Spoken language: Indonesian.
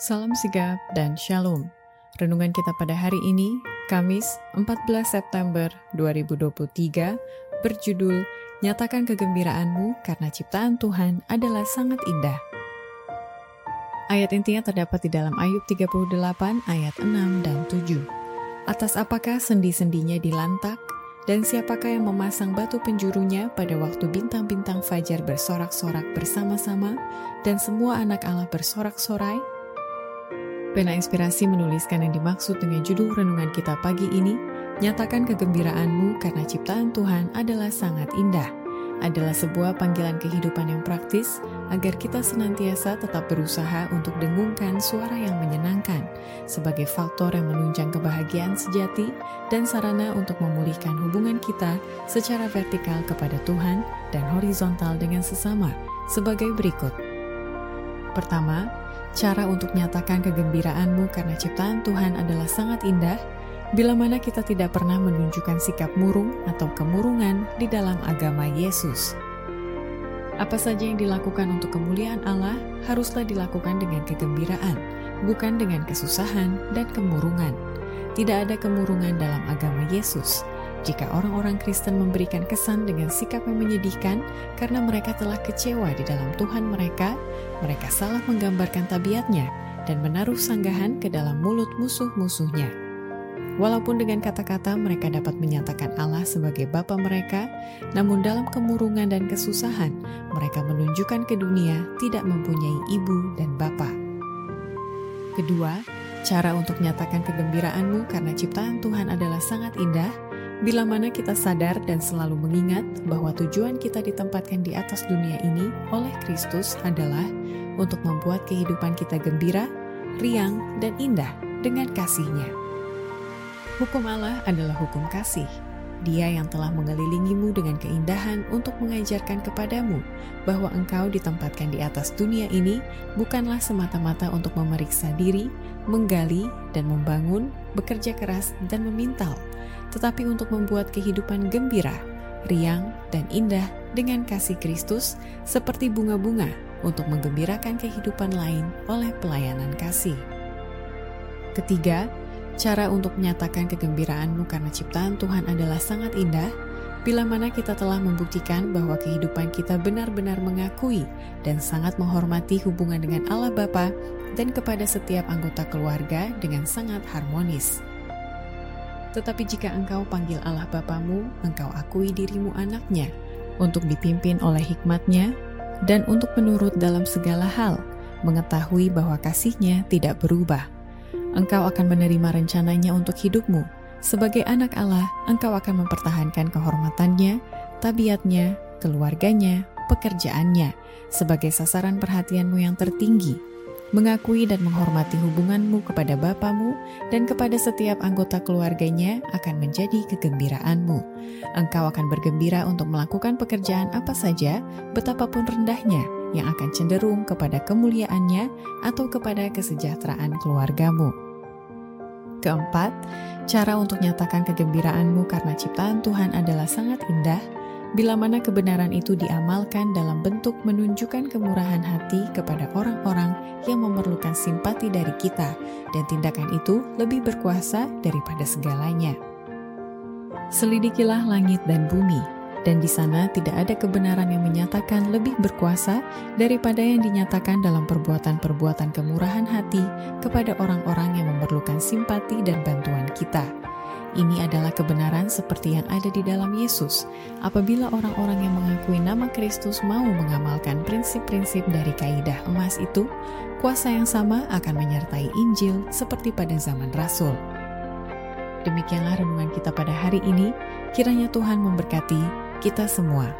Salam sigap dan shalom. Renungan kita pada hari ini, Kamis 14 September 2023, berjudul Nyatakan kegembiraanmu karena ciptaan Tuhan adalah sangat indah. Ayat intinya terdapat di dalam Ayub 38 ayat 6 dan 7. Atas apakah sendi-sendinya dilantak, dan siapakah yang memasang batu penjurunya pada waktu bintang-bintang fajar bersorak-sorak bersama-sama, dan semua anak Allah bersorak-sorai? Pena Inspirasi menuliskan yang dimaksud dengan judul renungan kita pagi ini, Nyatakan kegembiraanmu karena ciptaan Tuhan adalah sangat indah. Adalah sebuah panggilan kehidupan yang praktis agar kita senantiasa tetap berusaha untuk dengungkan suara yang menyenangkan sebagai faktor yang menunjang kebahagiaan sejati dan sarana untuk memulihkan hubungan kita secara vertikal kepada Tuhan dan horizontal dengan sesama sebagai berikut. Pertama, Cara untuk nyatakan kegembiraanmu karena ciptaan Tuhan adalah sangat indah, bila mana kita tidak pernah menunjukkan sikap murung atau kemurungan di dalam agama Yesus. Apa saja yang dilakukan untuk kemuliaan Allah haruslah dilakukan dengan kegembiraan, bukan dengan kesusahan dan kemurungan. Tidak ada kemurungan dalam agama Yesus, jika orang-orang Kristen memberikan kesan dengan sikap yang menyedihkan karena mereka telah kecewa di dalam Tuhan mereka, mereka salah menggambarkan tabiatnya dan menaruh sanggahan ke dalam mulut musuh-musuhnya. Walaupun dengan kata-kata mereka dapat menyatakan Allah sebagai Bapa mereka, namun dalam kemurungan dan kesusahan, mereka menunjukkan ke dunia tidak mempunyai ibu dan bapa. Kedua, cara untuk menyatakan kegembiraanmu karena ciptaan Tuhan adalah sangat indah Bila mana kita sadar dan selalu mengingat bahwa tujuan kita ditempatkan di atas dunia ini oleh Kristus adalah untuk membuat kehidupan kita gembira, riang, dan indah dengan kasihnya. Hukum Allah adalah hukum kasih. Dia yang telah mengelilingimu dengan keindahan untuk mengajarkan kepadamu bahwa engkau ditempatkan di atas dunia ini bukanlah semata-mata untuk memeriksa diri, menggali, dan membangun, bekerja keras, dan memintal, tetapi untuk membuat kehidupan gembira, riang, dan indah dengan kasih Kristus seperti bunga-bunga untuk menggembirakan kehidupan lain oleh pelayanan kasih. Ketiga, cara untuk menyatakan kegembiraanmu karena ciptaan Tuhan adalah sangat indah bila mana kita telah membuktikan bahwa kehidupan kita benar-benar mengakui dan sangat menghormati hubungan dengan Allah Bapa dan kepada setiap anggota keluarga dengan sangat harmonis. Tetapi jika engkau panggil Allah Bapamu, engkau akui dirimu anaknya, untuk dipimpin oleh hikmatnya, dan untuk menurut dalam segala hal, mengetahui bahwa kasihnya tidak berubah. Engkau akan menerima rencananya untuk hidupmu. Sebagai anak Allah, engkau akan mempertahankan kehormatannya, tabiatnya, keluarganya, pekerjaannya, sebagai sasaran perhatianmu yang tertinggi mengakui dan menghormati hubunganmu kepada Bapamu dan kepada setiap anggota keluarganya akan menjadi kegembiraanmu. Engkau akan bergembira untuk melakukan pekerjaan apa saja, betapapun rendahnya, yang akan cenderung kepada kemuliaannya atau kepada kesejahteraan keluargamu. Keempat, cara untuk nyatakan kegembiraanmu karena ciptaan Tuhan adalah sangat indah, bila mana kebenaran itu diamalkan dalam bentuk menunjukkan kemurahan hati kepada orang-orang yang memerlukan simpati dari kita, dan tindakan itu lebih berkuasa daripada segalanya. Selidikilah langit dan bumi, dan di sana tidak ada kebenaran yang menyatakan lebih berkuasa daripada yang dinyatakan dalam perbuatan-perbuatan kemurahan hati kepada orang-orang yang memerlukan simpati dan bantuan kita ini adalah kebenaran seperti yang ada di dalam Yesus. Apabila orang-orang yang mengakui nama Kristus mau mengamalkan prinsip-prinsip dari kaidah emas itu, kuasa yang sama akan menyertai Injil seperti pada zaman Rasul. Demikianlah renungan kita pada hari ini. Kiranya Tuhan memberkati kita semua.